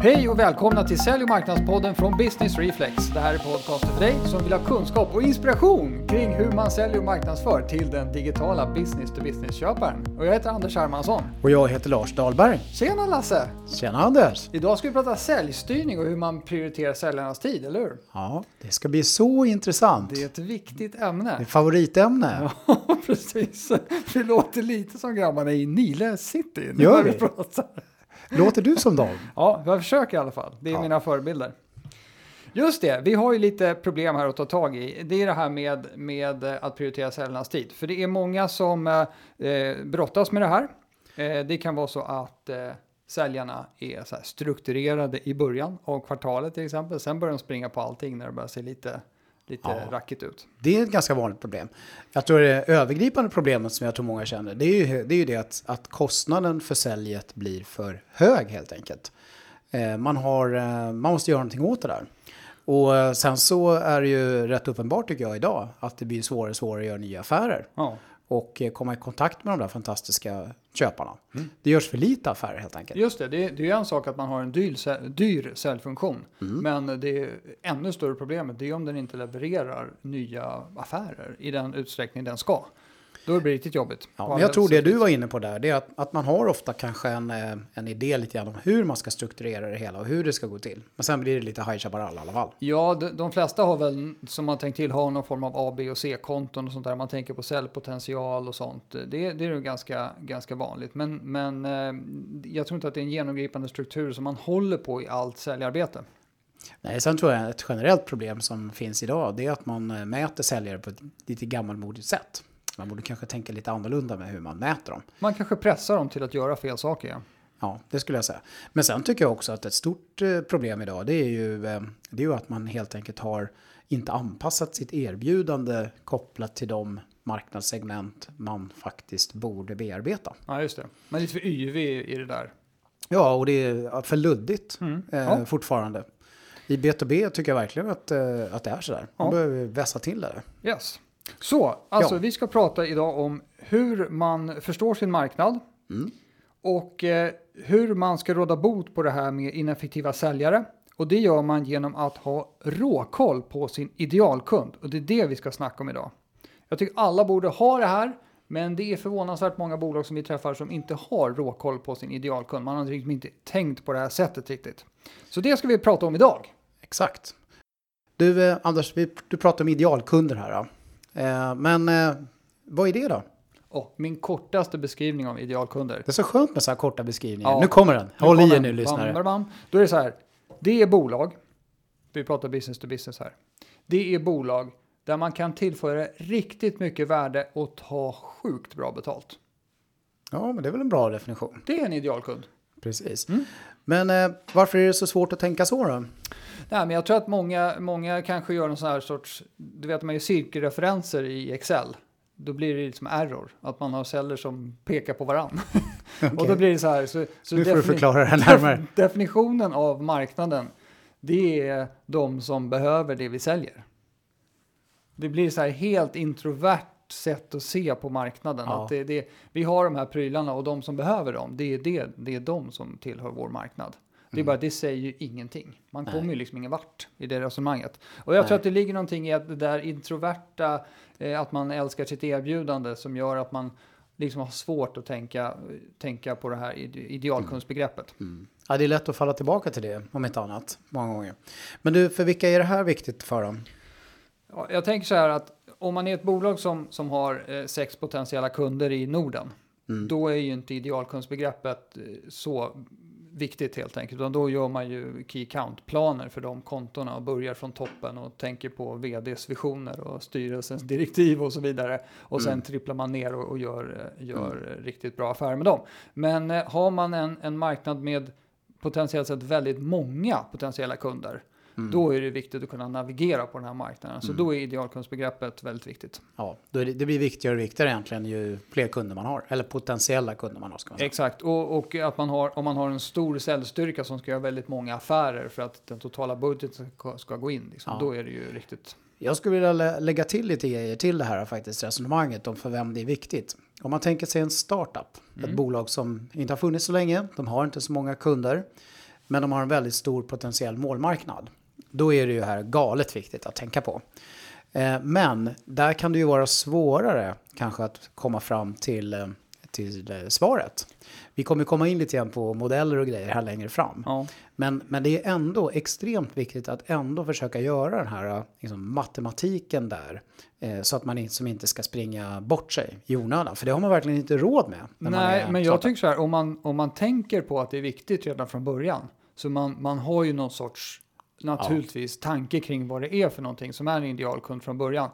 Hej och välkomna till Sälj och marknadspodden från Business Reflex. Det här är podcasten för dig som vill ha kunskap och inspiration kring hur man säljer och marknadsför till den digitala business-to-business-köparen. Och jag heter Anders Hermansson. Och jag heter Lars Dahlberg. Tjena Lasse! Tjena Anders! Idag ska vi prata säljstyrning och hur man prioriterar säljarnas tid, eller hur? Ja, det ska bli så intressant. Det är ett viktigt ämne. Det är favoritämne. Ja, precis. Vi låter lite som grabbarna i Nile City. Gör när vi? pratar. Låter du som dem? Ja, jag försöker i alla fall. Det är Ja. mina förebilder. Just det, vi har ju lite problem här att ta tag i. Det är det här med, med att prioritera säljarnas tid. För det är många som eh, eh, brottas med det här. Eh, det kan vara så att eh, säljarna är strukturerade i början av kvartalet till exempel. Sen börjar de springa på allting när det börjar se lite, lite Ja. rackigt ut. Det är ett ganska vanligt problem. Jag tror det övergripande problemet som jag tror många känner, det är ju det, är ju det att, att kostnaden för säljet blir för hög helt enkelt. Eh, man, har, eh, man måste göra någonting åt det där. Och eh, sen så är det ju rätt uppenbart tycker jag idag att det blir svårare och svårare att göra nya affärer. Ja. Och eh, komma i kontakt med de där fantastiska köparna. Det görs för lite affärer helt enkelt. Just det, det, är- det är en sak att man har en dyr, dyr säljfunktion. Men det är ännu större problemet, det är om den inte levererar nya affärer i den utsträckning den ska. Då blir det riktigt jobbigt. Ja, men jag tror det du var inne på där, det är att, att man har ofta kanske en, eh, en idé lite grann om hur man ska strukturera det hela och hur det ska gå till. Men sen blir det lite High Chaparral i alla fall. Ja, de, de flesta har väl, som man tänkt till, har någon form av A, B och C-konton och sånt där. Man tänker på säljpotential och sånt. Det, det är ju ganska, ganska vanligt. Men, men eh, jag tror inte att det är en genomgripande struktur som man håller på i allt säljarbete. Nej, sen tror jag ett generellt problem som finns idag, det är att man eh, mäter säljare på ett lite gammalmodigt sätt. Man borde kanske tänka lite annorlunda med hur man mäter dem. Man kanske pressar dem till att göra fel saker. Ja. Ja, det skulle jag säga. Men sen tycker jag också att ett stort eh, problem idag, det är ju, eh, det är ju att man helt enkelt har inte anpassat sitt erbjudande kopplat till de marknadssegment man faktiskt borde bearbeta. ja, just det. Men lite för yvig i det där. Ja, och det är för luddigt Mm. eh, Ja. fortfarande. I B2B tycker jag verkligen att, att det är sådär. Man Ja. behöver vässa till det. Yes. Så, alltså Ja. vi ska prata idag om hur man förstår sin marknad Mm. och eh, hur man ska råda bot på det här med ineffektiva säljare. Och det gör man genom att ha råkoll på sin idealkund och det är det vi ska snacka om idag. Jag tycker alla borde ha det här, men det är förvånansvärt många bolag som vi träffar som inte har råkoll på sin idealkund. Man har liksom inte tänkt på det här sättet riktigt. Så det ska vi prata om idag. Exakt. Du, eh, Anders, vi, du pratar om idealkunder här. Eh, men eh, vad är det då? Och min kortaste beskrivning av idealkunder. Det är så skönt med så här korta beskrivningar. Ja. Nu kommer den. Nu Håll i kommer er den. nu, lyssnare. Bam, bam. Då är det så här. Det är bolag. Vi pratar business to business här. Det är bolag där man kan tillföra riktigt mycket värde och ta sjukt bra betalt. Ja, men det är väl en bra definition. Det är en idealkund. Precis. Mm. Men eh, varför är det så svårt att tänka så då? Nej, men jag tror att många, många kanske gör en sån här sorts, du vet man gör cirkelreferenser i Excel. Då blir det liksom error, att man har celler som pekar på varann. Och då blir det så här. Så, så Nu får du förklara det här närmare. Definitionen av marknaden, det är de som behöver det vi säljer. Det blir så här helt introvert sätt att se på marknaden. Ja. Att det, det, vi har de här prylarna och de som behöver dem, det är, det, det är de som tillhör vår marknad. Det är bara, det säger ju ingenting. Man Nej. kommer ju liksom ingen vart i det resonemanget. Och jag tror Nej. att det ligger någonting i att det där introverta, eh, att man älskar sitt erbjudande som gör att man liksom har svårt att tänka, tänka på det här ide- idealkundsbegreppet. Mm. Ja, det är lätt att falla tillbaka till det, om inte annat, många gånger. Men du, för vilka är det här viktigt för dem? Ja, jag tänker så här att om man är ett bolag som, som har eh, sex potentiella kunder i Norden, Mm. då är ju inte idealkundsbegreppet eh, så viktigt helt enkelt. Utan då gör man ju key count-planer för de kontona och börjar från toppen och tänker på vds visioner och styrelsens direktiv och så vidare. Och sen Mm. tripplar man ner och, och gör, eh, gör eh, riktigt bra affärer med dem. Men eh, har man en, en marknad med potentiellt sett väldigt många potentiella kunder, Mm. då är det viktigt att kunna navigera på den här marknaden. Så då är idealkundsbegreppet väldigt viktigt. Ja, då det, det blir viktigare och viktigare egentligen ju fler kunder man har. Eller potentiella kunder man har, ska man säga. Exakt, och, och att man har, om man har en stor säljstyrka som ska göra väldigt många affärer för att den totala budgeten ska, ska gå in, liksom, Ja. då är det ju riktigt... Jag skulle vilja lä- lägga till lite grejer till det här faktiskt, resonemanget om för vem det är viktigt. Om man tänker sig en startup, Mm. ett bolag som inte har funnits så länge, de har inte så många kunder. men de har en väldigt stor potentiell målmarknad. Då är det ju här galet viktigt att tänka på. Eh, men där kan det ju vara svårare kanske att komma fram till, eh, till eh, svaret. Vi kommer komma in lite grann på modeller och grejer här längre fram. Ja. Men, men det är ändå extremt viktigt att ändå försöka göra den här liksom, matematiken där. Eh, så att man inte, som inte ska springa bort sig i onödan. För det har man verkligen inte råd med. Nej, men jag tycker så här, om man, om man tänker på att det är viktigt redan från början, så man, man har ju någon sorts, naturligtvis, tanke kring vad det är för någonting som är en idealkund från början.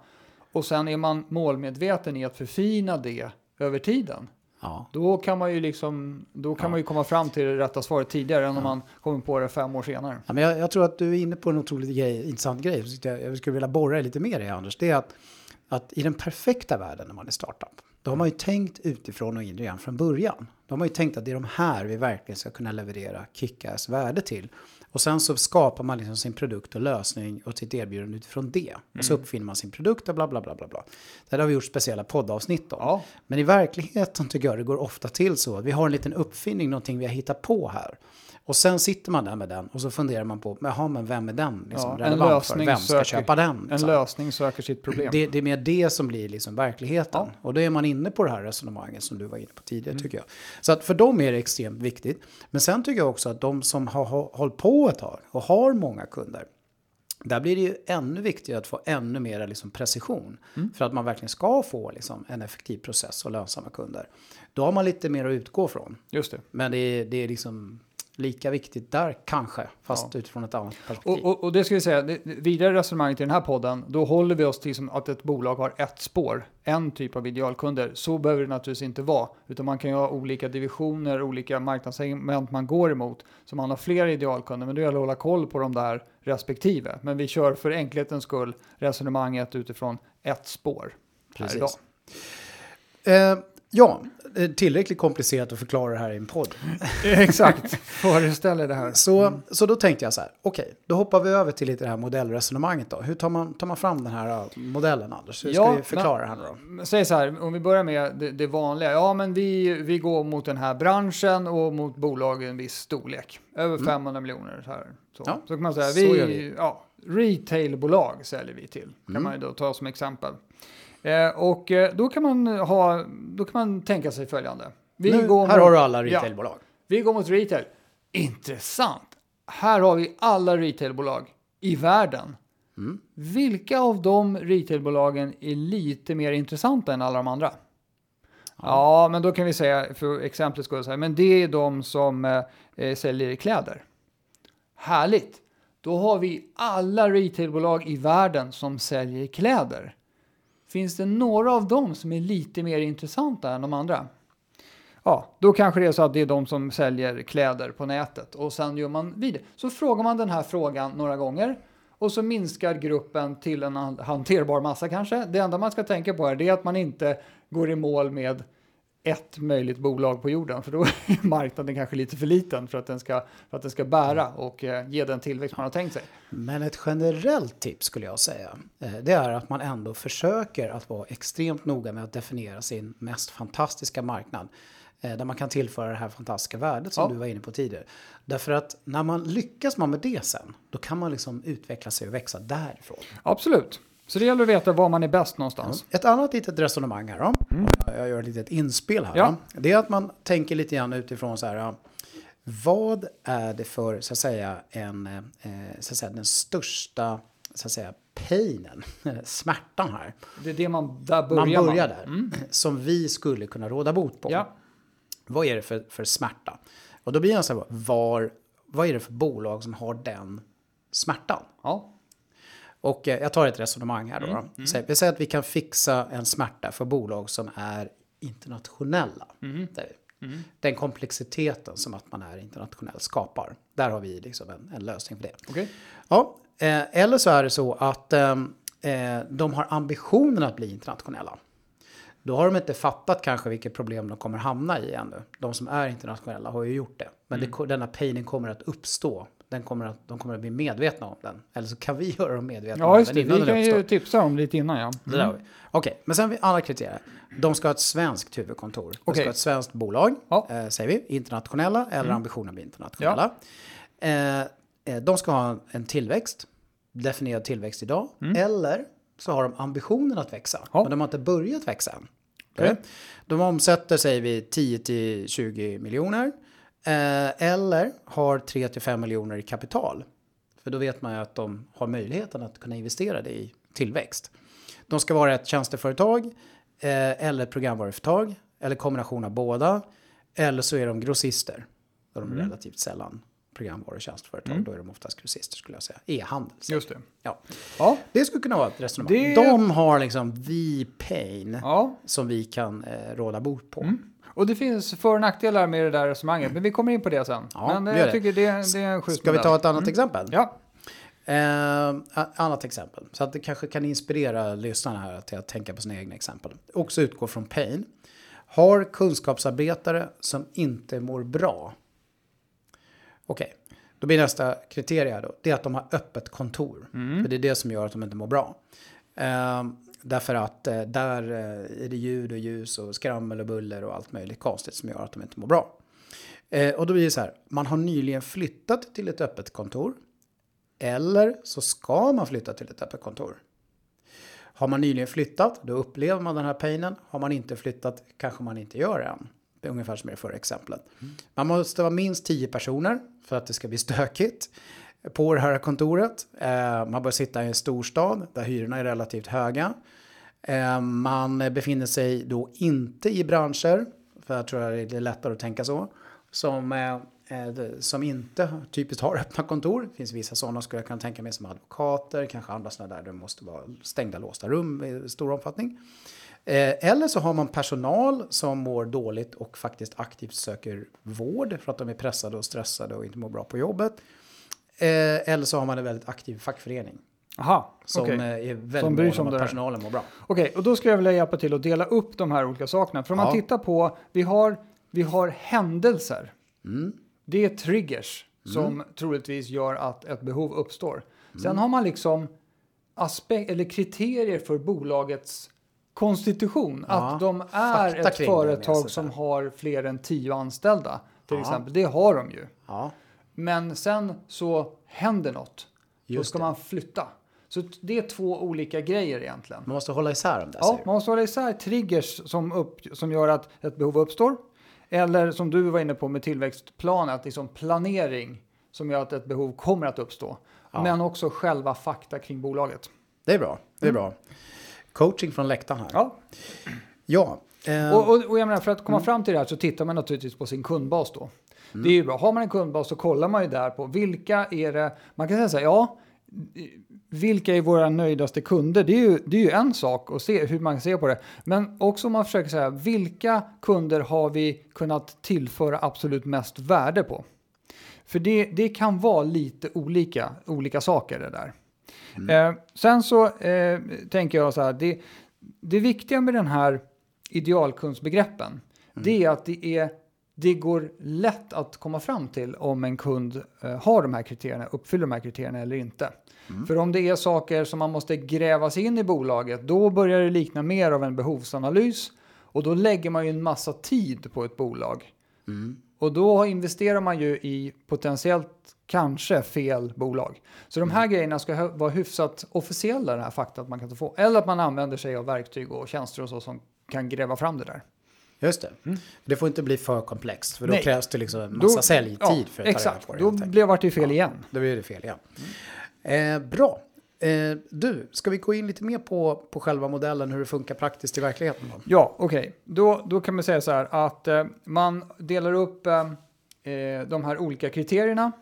Och sen är man målmedveten i att förfina det över tiden. Ja. Då kan man ju liksom, då kan man ju komma fram till det rätta svaret tidigare än om man kommer på det fem år senare. Ja, men jag, jag tror att du är inne på en otroligt grej, intressant grej. Jag, skulle vilja borra lite mer i Anders. Det är att, att i den perfekta världen när man är startup. Då har man ju tänkt utifrån och in redan från början. Då har man ju tänkt att det är de här vi verkligen ska kunna leverera kickass värde till. Och sen så skapar man liksom sin produkt och lösning och sitt erbjudande utifrån det. Och så uppfinner man sin produkt och bla bla bla bla bla. Det har vi gjort speciella poddavsnitt om. Ja. Men i verkligheten tycker jag det går ofta till så att vi har en liten uppfinning, någonting vi har hittat på här. Och sen sitter man där med den och så funderar man på, jaha, men vem är den liksom, Ja, en relevant lösning för? Vem ska söker- köpa den? En liksom? lösning söker sitt problem. Det, det är mer det som blir liksom verkligheten. Ja. Och då är man inne på det här resonemanget som du var inne på tidigare Mm. tycker jag. Så att för dem är det extremt viktigt. Men sen tycker jag också att de som har har hållit på ett tag och har många kunder. Där blir det ju ännu viktigare att få ännu mer liksom precision. Mm. För att man verkligen ska få liksom en effektiv process och lönsamma kunder. Då har man lite mer att utgå från. Just det. Men det är, det är liksom lika viktigt där kanske. Fast utifrån ett annat perspektiv. Och, och, och det ska vi säga, det, det vidare resonemanget i den här podden, då håller vi oss till som att ett bolag har ett spår, en typ av idealkunder. Så behöver det naturligtvis inte vara, utan man kan ju ha olika divisioner, olika marknadssegment man går emot. Så man har flera idealkunder, men det gäller att hålla koll på de där respektive. Men vi kör för enkelhetens skull resonemanget utifrån ett spår. Här idag. Precis. Eh, ja, det är tillräckligt komplicerat att förklara det här i en podd. Exakt, föreställ er det här. Så, så då tänkte jag så här, okej, då hoppar vi över till lite det här modellresonemanget då. Hur tar man, tar man fram den här uh, modellen Anders? Hur ska Ja, vi förklara det här då? Säg så här, om vi börjar med det, det vanliga. Ja, men vi, vi går mot den här branschen och mot bolag i en viss storlek. Över 500 miljoner. Så, här. Så. Mm. Ja, så kan man säga, vi, vi. ja, retailbolag säljer vi till. Kan Mm. man ju då ta som exempel. Eh, och eh, då kan man ha, då kan man tänka sig följande. Vi Nu, går här mot, har du alla Ja. retailbolag. vi går mot retail. Intressant. Här har vi alla retailbolag i världen. Mm. Vilka av de retailbolagen är lite mer intressanta än alla de andra? Ja, men då kan vi säga, för exemplet skulle säga, men det är de som eh, eh, säljer kläder. Härligt! Då har vi alla retailbolag i världen som säljer kläder. Finns det några av dem som är lite mer intressanta än de andra? Ja, då kanske det är så att det är de som säljer kläder på nätet och sen gör man vidare. Så frågar man den här frågan några gånger och så minskar gruppen till en hanterbar massa kanske. Det enda man ska tänka på är det är att man inte går i mål med ett möjligt bolag på jorden för då är marknaden kanske lite för liten för att den ska, för att den ska bära och eh, ge den tillväxt man har tänkt sig. Men ett generellt tips skulle jag säga, eh, det är att man ändå försöker att vara extremt noga med att definiera sin mest fantastiska marknad. eh, Där man kan tillföra det här fantastiska värdet som Ja. du var inne på tidigare. Därför att när man lyckas man med det sen, då kan man liksom utveckla sig och växa därifrån. Absolut. Så det gäller att veta var man är bäst någonstans. Ett annat litet resonemang här då. Jag gör ett litet inspel här. Mm. Ja. Det är att man tänker lite grann utifrån så här. Vad är det för, så att säga, en, eh, så att säga, den största, så att säga, painen, smärtan här. Det är det man, där börjar Man man. börjar där. Som vi skulle kunna råda bot på. Ja. Vad är det för, för smärta? Och då blir det så här, var, vad är det för bolag som har den smärtan? Ja. Och eh, jag tar ett resonemang här då. Mm, då. Så Vi säger att vi kan fixa en smärta för bolag som är internationella. Mm. Där- Den komplexiteten som att man är internationell skapar. Där har vi liksom en, en lösning för det. Okej. Ja, eh, eller så är det så att ehm, eh, de har ambitionen att bli internationella. Då har de inte fattat kanske vilket problem de kommer hamna i ännu. De som är internationella har ju gjort det. Men Mm. det, denna painen kommer att uppstå. Den kommer att, de kommer att bli medvetna om den. Eller så kan vi göra dem medvetna Ja, om just den det. innan Vi kan ju tipsa om lite innan, ja. Det vi. Okej, men sen har vi andra kriterier. De ska ha ett svenskt huvudkontor. De Okej. ska ha ett svenskt bolag, Ja. Mm. eh, säger vi. Internationella eller ambitionen att bli internationella. Eh, eh, de ska ha en tillväxt, definierad tillväxt idag. Eller så har de ambitionen att växa, Mm. Ja. men de har inte börjat växa än. Okej. De omsätter, säger vi, 10-20 miljoner. Eh, eller har 3-5 miljoner i kapital. För då vet man ju att de har möjligheten att kunna investera det i tillväxt. De ska vara ett tjänsteföretag eh, eller programvaruföretag eller kombination av båda. Eller så är de grossister. Då är de Mm. relativt sällan programvaru och tjänsteföretag. Då är de oftast grossister skulle jag säga. E-handel. Just det. Ja. Ja, Det skulle kunna vara ett resonemang. Det- De har liksom V-pain ja. som vi kan eh, råda bot på. Och det finns för och nackdelar med det där resonemanget, men vi kommer in på det sen. Ja, men eh, jag det. tycker det, det är en schysst Ska vi ta ett annat exempel? Ja, Eh, annat exempel. Så att det kanske kan inspirera lyssnarna här till att tänka på sina egna exempel. Också utgå från pain. Har kunskapsarbetare som inte mår bra. Okej, då blir nästa kriteria då. Det är att de har öppet kontor. För det är det som gör att de inte mår bra. Eh, därför att eh, där eh, är det ljud och ljus och skrammel och buller och allt möjligt konstigt som gör att de inte mår bra. Eh, och då blir det så här, man har nyligen flyttat till ett öppet kontor. Eller så ska man flytta till ett öppet kontor. Har man nyligen flyttat, då upplever man den här painen. Har man inte flyttat kanske man inte gör det än. Det är ungefär som i det förra exemplet. Man måste vara minst 10 personer för att det ska bli stökigt på det här kontoret. Eh, man bör sitta i en storstad där hyrorna är relativt höga. Eh, man befinner sig då inte i branscher, för jag tror att det är lättare att tänka så, som, eh, som inte typiskt har öppna kontor. Det finns vissa sådana skulle jag kunna tänka mig som advokater, kanske andra sådana där det måste vara stängda låsta rum i stor omfattning. Eller så har man personal som mår dåligt och faktiskt aktivt söker vård för att de är pressade och stressade och inte mår bra på jobbet. Eh, Eller så har man en väldigt aktiv fackförening aha, som okej. eh, är Som väldigt bryr mån sig om att personalen mår bra. Okej, och då skulle jag vilja hjälpa till att dela upp de här olika sakerna. För om man Ja. tittar på, vi har, vi har händelser. Mm. Det är triggers som troligtvis gör att ett behov uppstår. Sen har man liksom aspekt, eller kriterier för bolagets konstitution. Ja, Att de är fakta ett företag som har fler än tio anställda. Till Ja. exempel. Det har de ju. Ja, Men sen så händer något. Då Just ska det. man flytta. Så det är två olika grejer egentligen. man måste hålla isär dem där. Ja, man måste hålla isär triggers som, upp, som gör att ett behov uppstår. Eller som du var inne på med tillväxtplan, att liksom planering som gör att ett behov kommer att uppstå. Men också själva fakta kring bolaget. Det är bra. Det är bra. Coaching från läktaren här. Ja. Ja. eh, Och, och, och jag menar, för att komma fram till det här så tittar man naturligtvis på sin kundbas då. Det är ju bra. Har man en kundbas så kollar man ju där på vilka är det, man kan säga så här, ja, vilka är våra nöjdaste kunder? Det är ju, det är ju en sak att se hur man ser på det. Men också om man försöker säga, vilka kunder har vi kunnat tillföra absolut mest värde på? För det, det kan vara lite olika, olika saker det där. Eh, sen så eh, tänker jag så här, det, det viktiga med den här idealkundsbegreppen, det är att det, är, det går lätt att komma fram till om en kund eh, har de här kriterierna, uppfyller de här kriterierna eller inte. För om det är saker som man måste gräva sig in i bolaget, då börjar det likna mer av en behovsanalys och då lägger man ju en massa tid på ett bolag. Och då investerar man ju i potentiellt kanske fel bolag. Så de här grejerna ska vara hyfsat officiella, den här fakta att man kan få. Eller att man använder sig av verktyg och tjänster och så som kan gräva fram det där. Just det. Det får inte bli för komplext. För då Nej. krävs det liksom en massa säljtid ja, för att ta reda Exakt, på det. då blev det fel igen. Då blir det fel, ja. Eh, bra. Eh, du, ska vi gå in lite mer på, på själva modellen, hur det funkar praktiskt i verkligheten? Då? Ja, okej. Då, då kan man säga så här att eh, man delar upp eh, eh, de här olika kriterierna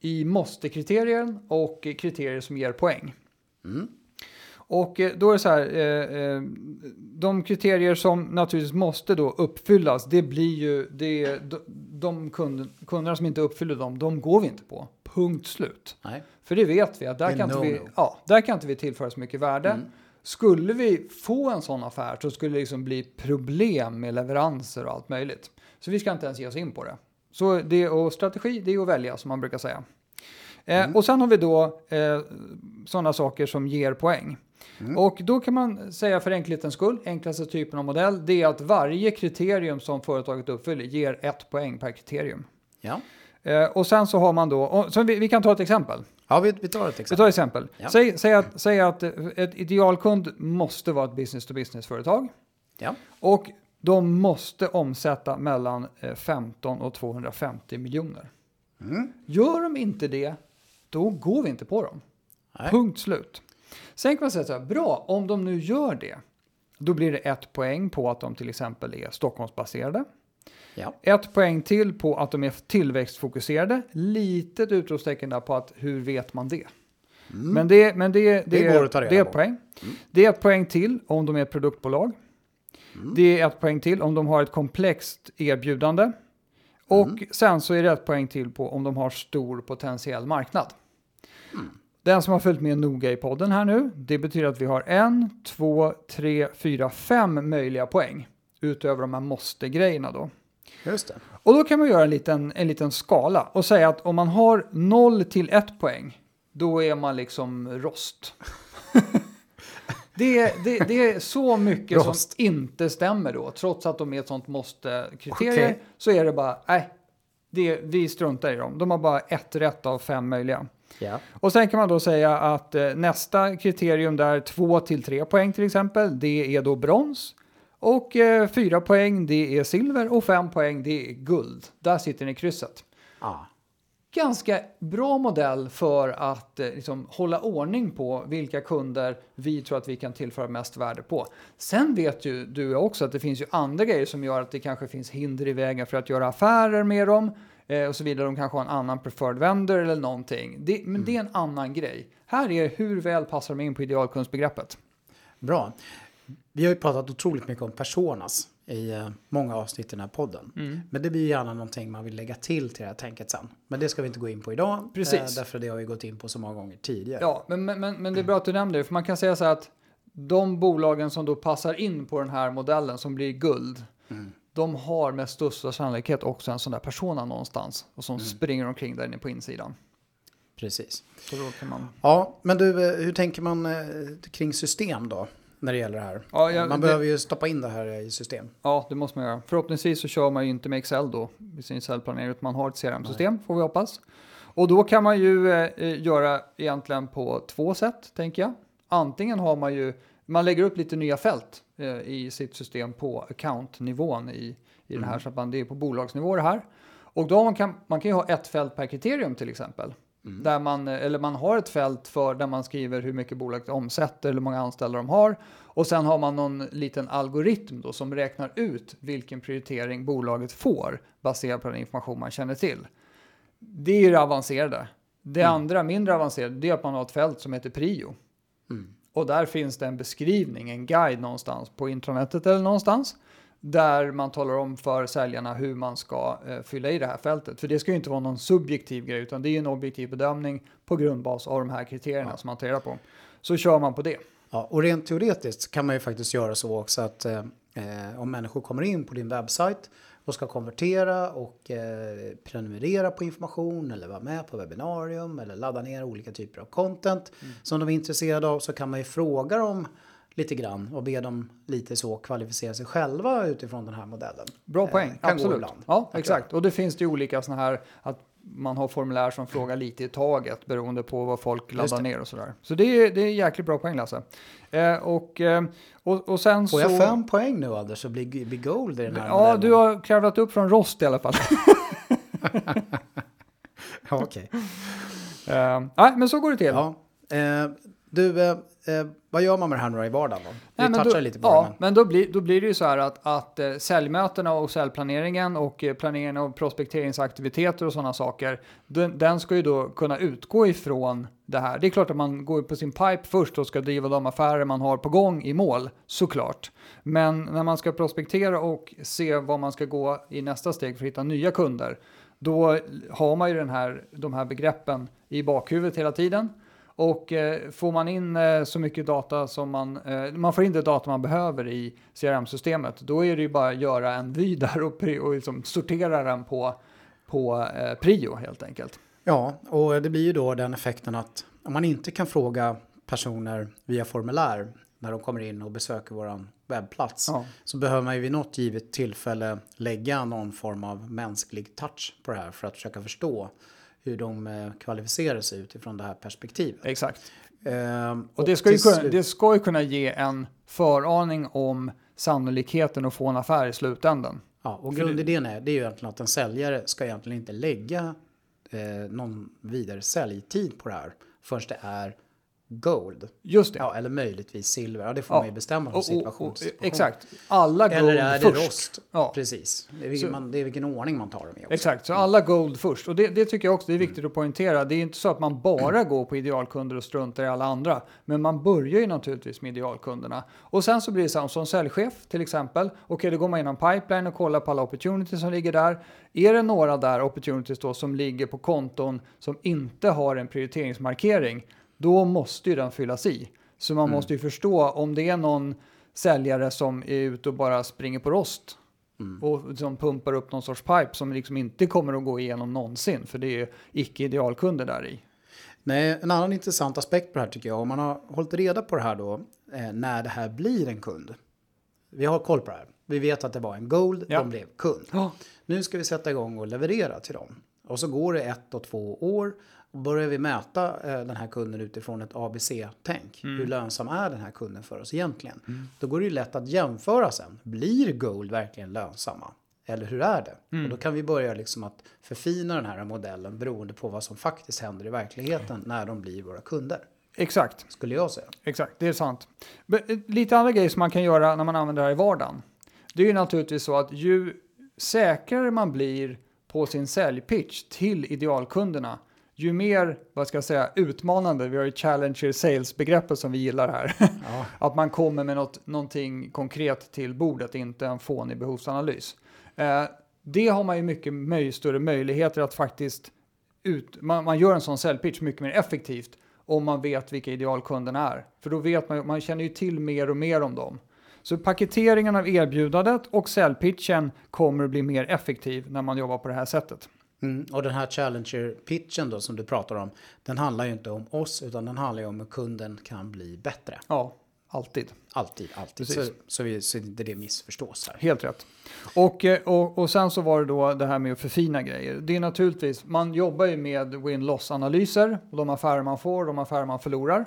i måste-kriterier och kriterier som ger poäng. Och eh, då är det så här, eh, eh, de kriterier som naturligtvis måste då uppfyllas, det blir ju, det, de, de kund, kunderna som inte uppfyller dem, de går vi inte på. Punkt slut. Nej. För det vet vi att där kan, inte vi, no-no. ja, där kan inte vi tillföra så mycket värde. Mm. Skulle vi få en sån affär så skulle det liksom bli problem med leveranser och allt möjligt. Så vi ska inte ens ge oss in på det. Så det och strategi, det är att välja som man brukar säga. Mm. Eh, och sen har vi då eh, sådana saker som ger poäng. Mm. Och då kan man säga för enkelhetens skull, enklaste typen av modell, det är att varje kriterium som företaget uppfyller ger ett poäng per kriterium. Ja. Eh, och sen så har man då, och, så vi, vi kan ta ett exempel. Ja, vi, vi tar ett Vi exempel. tar ett exempel. Ja. Säg, säg, att, säg att ett idealkund måste vara ett business-to-business-företag. Ja. Och de måste omsätta mellan eh, 15 och 250 miljoner. Mm. Gör de inte det, då går vi inte på dem. Nej. Punkt slut. Sen kan man säga så här, bra, om de nu gör det, då blir det ett poäng på att de till exempel är Stockholmsbaserade. Ja. Ett poäng till på att de är tillväxtfokuserade. Litet utropstecken där på att hur vet man det? Men det, men det, det, Det går att ta reda det är ett poäng. Det är ett poäng till om de är ett produktbolag. Det är ett poäng till om de har ett komplext erbjudande. Och sen så är det ett poäng till på om de har stor potentiell marknad. Den som har följt med noga i podden här nu, det betyder att vi har en, två, tre, fyra, fem möjliga poäng. Utöver de här måste-grejerna då. Just det. Och då kan man göra en liten, en liten skala och säga att om man har 0 till 1 poäng, då är man liksom rost. det, det, det är så mycket Rost. som inte stämmer då, trots att de är ett sånt måste-kriterier, Okej. så är det bara, nej, det, vi struntar i dem. De har bara ett rätt av fem möjliga. Ja. Och sen kan man då säga att eh, nästa kriterium där 2 till 3 poäng till exempel, det är då brons. Och eh, 4 poäng det är silver och 5 poäng det är guld. Där sitter ni i krysset. Ja. Ganska bra modell för att eh, liksom, hålla ordning på vilka kunder vi tror att vi kan tillföra mest värde på. Sen vet ju du också att det finns ju andra grejer som gör att det kanske finns hinder i vägen för att göra affärer med dem eh, och så vidare. De kanske har en annan preferred vendor eller någonting. Det, men det är en annan grej. Här är hur väl passar de in på idealkundsbegreppet. Bra. Vi har ju pratat otroligt mycket om personas i eh, många avsnitt i den här podden. Mm. Men det blir gärna någonting man vill lägga till till det här tänket sen. Men det ska vi inte gå in på idag. Precis. därför det har vi gått in på så många gånger tidigare. Ja, men, men, men, men det är bra att du nämnde det, för man kan säga så här att de bolagen som då passar in på den här modellen som blir guld, de har med största sannolikhet också en sån där persona någonstans och som springer omkring där inne på insidan. Precis. Man... Ja, men du, eh, hur tänker man eh, kring system då? När det gäller det här. Ja, jag- man det- behöver ju stoppa in det här i system. Ja, det måste man göra. Förhoppningsvis så kör man ju inte med Excel då i sin cellplanering, utan man har ett CRM-system, får vi hoppas. Och då kan man ju eh, göra egentligen på två sätt, tänker jag. Antingen har man ju, man lägger upp lite nya fält eh, i sitt system på account-nivån i, i den här, så att man, det är på bolagsnivå det här. Och då man kan man kan ju ha ett fält per kriterium till exempel. Där man, eh, eller man har ett fält för där man skriver hur mycket bolaget omsätter eller hur många anställda de har. Och sen har man någon liten algoritm då som räknar ut vilken prioritering bolaget får baserat på den information man känner till. Det är ju det avancerade. Det andra, mindre avancerade, det är att man har ett fält som heter prio. Och där finns det en beskrivning, en guide någonstans på intranätet eller någonstans. Där man talar om för säljarna hur man ska eh, fylla i det här fältet. För det ska ju inte vara någon subjektiv grej, utan det är en objektiv bedömning på grundbas av de här kriterierna som man tar reda på. Så kör man på det. Ja, och rent teoretiskt kan man ju faktiskt göra så också att eh, eh, om människor kommer in på din webbsajt och ska konvertera och eh, prenumerera på information eller vara med på webbinarium eller ladda ner olika typer av content Mm. som de är intresserade av så kan man ju fråga dem lite grann och be dem lite så kvalificera sig själva utifrån den här modellen. Bra Eh, poäng, gå absolut. Ja, exakt. Och det finns ju olika sådana här, att man har formulär som frågar lite i taget beroende på vad folk laddar ner och sådär. Så det är, det är jäkligt bra poäng Lasse. Eh, och, eh, och, och sen Får så... jag fem poäng nu Anders så blir, blir gold i den här Ja, modellen? du har kravlat upp från rost i alla fall. Okej. Eh, nej, men så går det till. Ja. Eh, du, eh, vad gör man med det här nu i vardagen då? Vi Nej, touchar då, lite på ja, det. Men... men då blir, då blir det ju så här att, att eh, säljmötena och säljplaneringen och eh, planeringen av prospekteringsaktiviteter och sådana saker, den, den ska ju då kunna utgå ifrån det här. Det är klart att man går på sin pipe först och ska driva de affärer man har på gång i mål, såklart. Men när man ska prospektera och se vad man ska gå i nästa steg för att hitta nya kunder, då har man ju den här, de här begreppen i bakhuvudet hela tiden. Och eh, får man in eh, så mycket data som man, eh, man får in det data man behöver i CRM-systemet, då är det ju bara att göra en vy där och, och liksom sortera den på, på prio helt enkelt. Ja, och det blir ju då den effekten att om man inte kan fråga personer via formulär när de kommer in och besöker våran webbplats Ja. så behöver man ju vid något givet tillfälle lägga någon form av mänsklig touch på det här för att försöka förstå hur de eh, kvalificerar sig utifrån det här perspektivet. Exakt. Ehm, Och det ska, ju kunna, det ska ju kunna ge en föraning om sannolikheten att få en affär i slutändan. Ja, och grundidén är, det är ju egentligen att en säljare ska egentligen inte lägga eh, någon vidare säljtid på det här förrän det är gold. Just det. Ja, eller möjligtvis silver. Ja, det får Ja. man ju bestämma från och- situation och- till situation. exakt. Alla gold Eller är det först. rost? Ja. Precis. Det är, vilken, Så- man, det är vilken ordning man tar dem i också. Exakt, så alla gold först. Och det, det tycker jag också det är viktigt att poängtera. Det är inte så att man bara går på idealkunder och struntar i alla andra. Men man börjar ju naturligtvis med idealkunderna. Och sen så blir det så här, som säljchef till exempel. Okej, då går man igenom pipeline och kollar på alla opportunities som ligger där. Är det några där opportunities då som ligger på konton som inte har en prioriteringsmarkering, då måste ju den fyllas i. Så man måste ju förstå om det är någon säljare som är ute och bara springer på rost och som pumpar upp någon sorts pipe som liksom inte kommer att gå igenom någonsin för det är icke idealkunder där i. Nej, en annan intressant aspekt på det här tycker jag, om man har hållit reda på det här då, eh, när det här blir en kund. Vi har koll på det här. Vi vet att det var en gold, Ja. de blev kund. Ja, Nu ska vi sätta igång och leverera till dem. Och så går det ett och två år börjar vi mäta eh, den här kunden utifrån ett ABC-tänk. Mm. Hur lönsam är den här kunden för oss egentligen? Då går det ju lätt att jämföra sen. Blir Gold verkligen lönsamma? Eller hur är det? Mm. Och då kan vi börja liksom att förfina den här modellen beroende på vad som faktiskt händer i verkligheten när de blir våra kunder. exakt. Skulle jag säga. Exakt, det är sant. Men, eh, Lite andra grejer som man kan göra när man använder det här i vardagen. Det är ju naturligtvis så att ju säkrare man blir på sin säljpitch till idealkunderna, ju mer, vad ska jag säga, utmanande, vi har ju challenger sales-begreppet som vi gillar här, Ja. att man kommer med något, någonting konkret till bordet, inte en fånig behovsanalys. Eh, det har man ju mycket möj, större möjligheter att faktiskt ut, man, man gör en sån säljpitch mycket mer effektivt om man vet vilka idealkunderna är. För då vet man man känner ju till mer och mer om dem. Så paketeringen av erbjudandet och säljpitchen kommer att bli mer effektiv när man jobbar på det här sättet. Mm. Och den här Challenger-pitchen då som du pratar om, den handlar ju inte om oss utan den handlar ju om hur kunden kan bli bättre. Ja, alltid. Alltid, alltid. Precis. Så, så, vi, så inte det missförstås här. Helt rätt. Och, eh, och, och sen så var det då det här med att förfina grejer. Det är naturligtvis, man jobbar ju med win-loss-analyser, de affärer man får, de affärer man förlorar.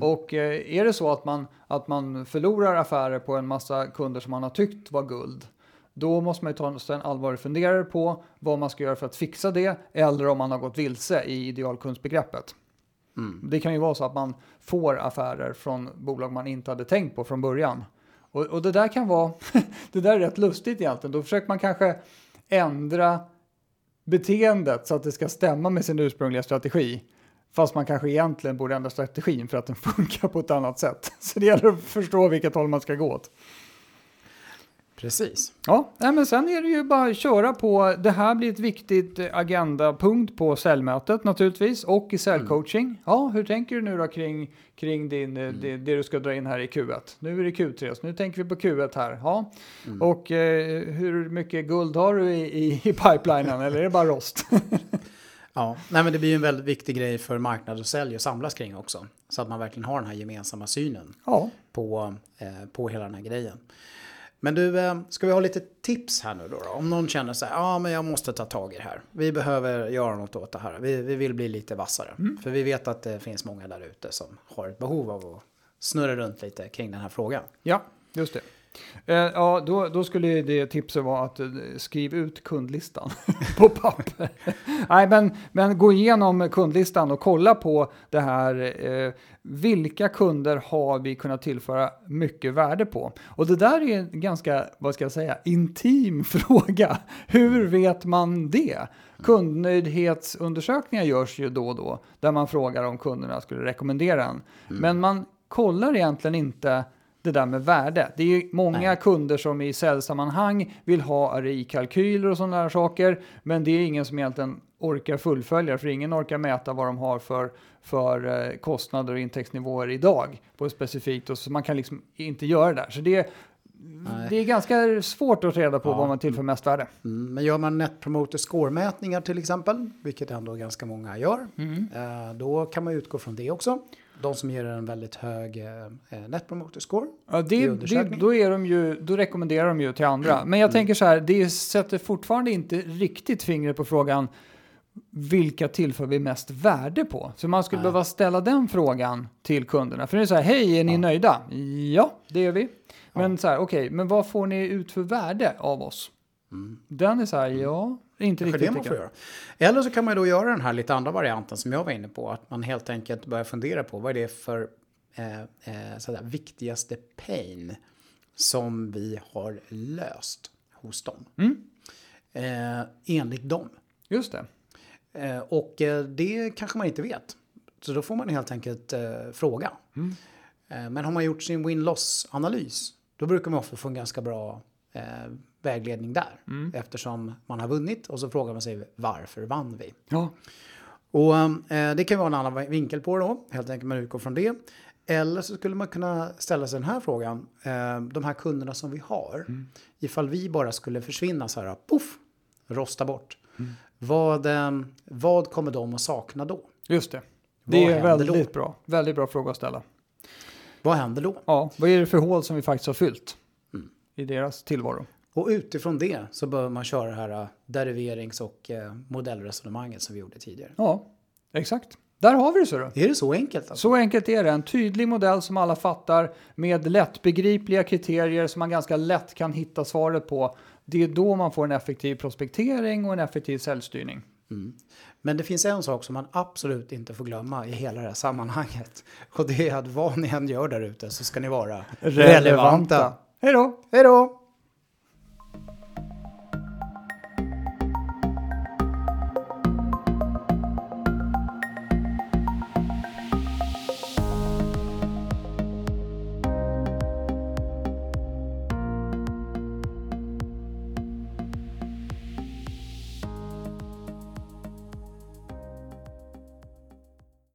Och eh, är det så att man, att man förlorar affärer på en massa kunder som man har tyckt var guld, då måste man ju ta en allvarlig funderare på vad man ska göra för att fixa det, eller om man har gått vilse i idealkundsbegreppet. Det kan ju vara så att man får affärer från bolag man inte hade tänkt på från början. Och, och det där kan vara, det där är rätt lustigt egentligen. Då försöker man kanske ändra beteendet så att det ska stämma med sin ursprungliga strategi. Fast man kanske egentligen borde ändra strategin för att den funkar på ett annat sätt. Så det gäller att förstå vilket håll man ska gå åt. Precis. Ja, men sen är det ju bara att köra på. Det här blir ett viktigt agendapunkt på säljmötet naturligtvis och i säljcoaching. Ja, hur tänker du nu då kring, kring din, eh, det, det du ska dra in här i Q1? Nu är det Q3, så nu tänker vi på Q1 här. Ja. Och eh, hur mycket guld har du i, i, i pipelinen eller är det bara rost? Ja, nej, men det blir ju en väldigt viktig grej för marknad och sälj att samlas kring också. Så att man verkligen har den här gemensamma synen ja, på, eh, på hela den här grejen. Men du, eh, ska vi ha lite tips här nu då? då? Om någon känner så här, ja men jag måste ta tag i det här. Vi behöver göra något åt det här. Vi, vi vill bli lite vassare. För vi vet att det finns många där ute som har ett behov av att snurra runt lite kring den här frågan. ja, just det. Eh, ja, då, då skulle det tipset vara att eh, skriv ut kundlistan på papper. Nej, men, men gå igenom kundlistan och kolla på det här. Eh, vilka kunder har vi kunnat tillföra mycket värde på? Och det där är en ganska, vad ska jag säga, intim fråga. Hur vet man det? Kundnöjdhetsundersökningar görs ju då och då där man frågar om kunderna skulle rekommendera en. Men man kollar egentligen inte det där med värde. Det är många Nej. kunder som i säljsammanhang vill ha RI-kalkyler och sådana där saker, men det är ingen som egentligen orkar fullfölja, för ingen orkar mäta vad de har för, för eh, kostnader och intäktsnivåer idag på ett specifikt, och så man kan liksom inte göra det där. Så det, det är ganska svårt att reda på Ja. vad man tillför mest värde. Mm, men gör man Net Promoter Score-mätningar till exempel, vilket ändå ganska många gör, eh, då kan man utgå från det också. De som ger en väldigt hög eh, eh net promoter score. Ja, det, det, då, är de ju, då rekommenderar de ju till andra. Men jag Mm. tänker så här, det sätter fortfarande inte riktigt fingret på frågan vilka tillför vi mest värde på? Så man skulle Nej. behöva ställa den frågan till kunderna. För det är så här, hej, är ni Ja. nöjda? Ja, det är vi. Men så här, okej, men vad får ni ut för värde av oss? Den är så här, ja, inte Mm. Kanske riktigt. det man får göra. Eller så kan man då göra den här lite andra varianten som jag var inne på. Att man helt enkelt börjar fundera på vad är det för eh, eh, sådär, viktigaste pain som vi har löst hos dem. Mm. Eh, enligt dem. Just det. Eh, och eh, det kanske man inte vet. Så då får man helt enkelt eh, fråga. Mm. Men har man gjort sin win-loss-analys, då brukar man ofta få en ganska bra eh, vägledning där. Mm. Eftersom man har vunnit och så frågar man sig varför vann vi? Ja, Och eh, det kan vara en annan vinkel på det då, helt enkelt man utgår från det. Eller så skulle man kunna ställa sig den här frågan, eh, de här kunderna som vi har, ifall vi bara skulle försvinna så här, poff, rosta bort. Vad, eh, vad kommer de att sakna då? just det. Vad Det är händer då? väldigt bra. Väldigt bra fråga att ställa. Vad händer då? Ja, vad är det för hål som vi faktiskt har fyllt Mm. I deras tillvaro? Och utifrån det så bör man köra det här eh, deriverings och eh, modellresonemanget som vi gjorde tidigare. Ja, exakt. Där har vi det så då. Är det så enkelt? Alltså? Så enkelt är det. En tydlig modell som alla fattar med lättbegripliga kriterier som man ganska lätt kan hitta svaret på. Det är då man får en effektiv prospektering och en effektiv säljstyrning. Mm. Men det finns en sak som man absolut inte får glömma i hela det här sammanhanget. Och det är att vad ni än gör där ute så ska ni vara relevanta. Hej då! Hej då!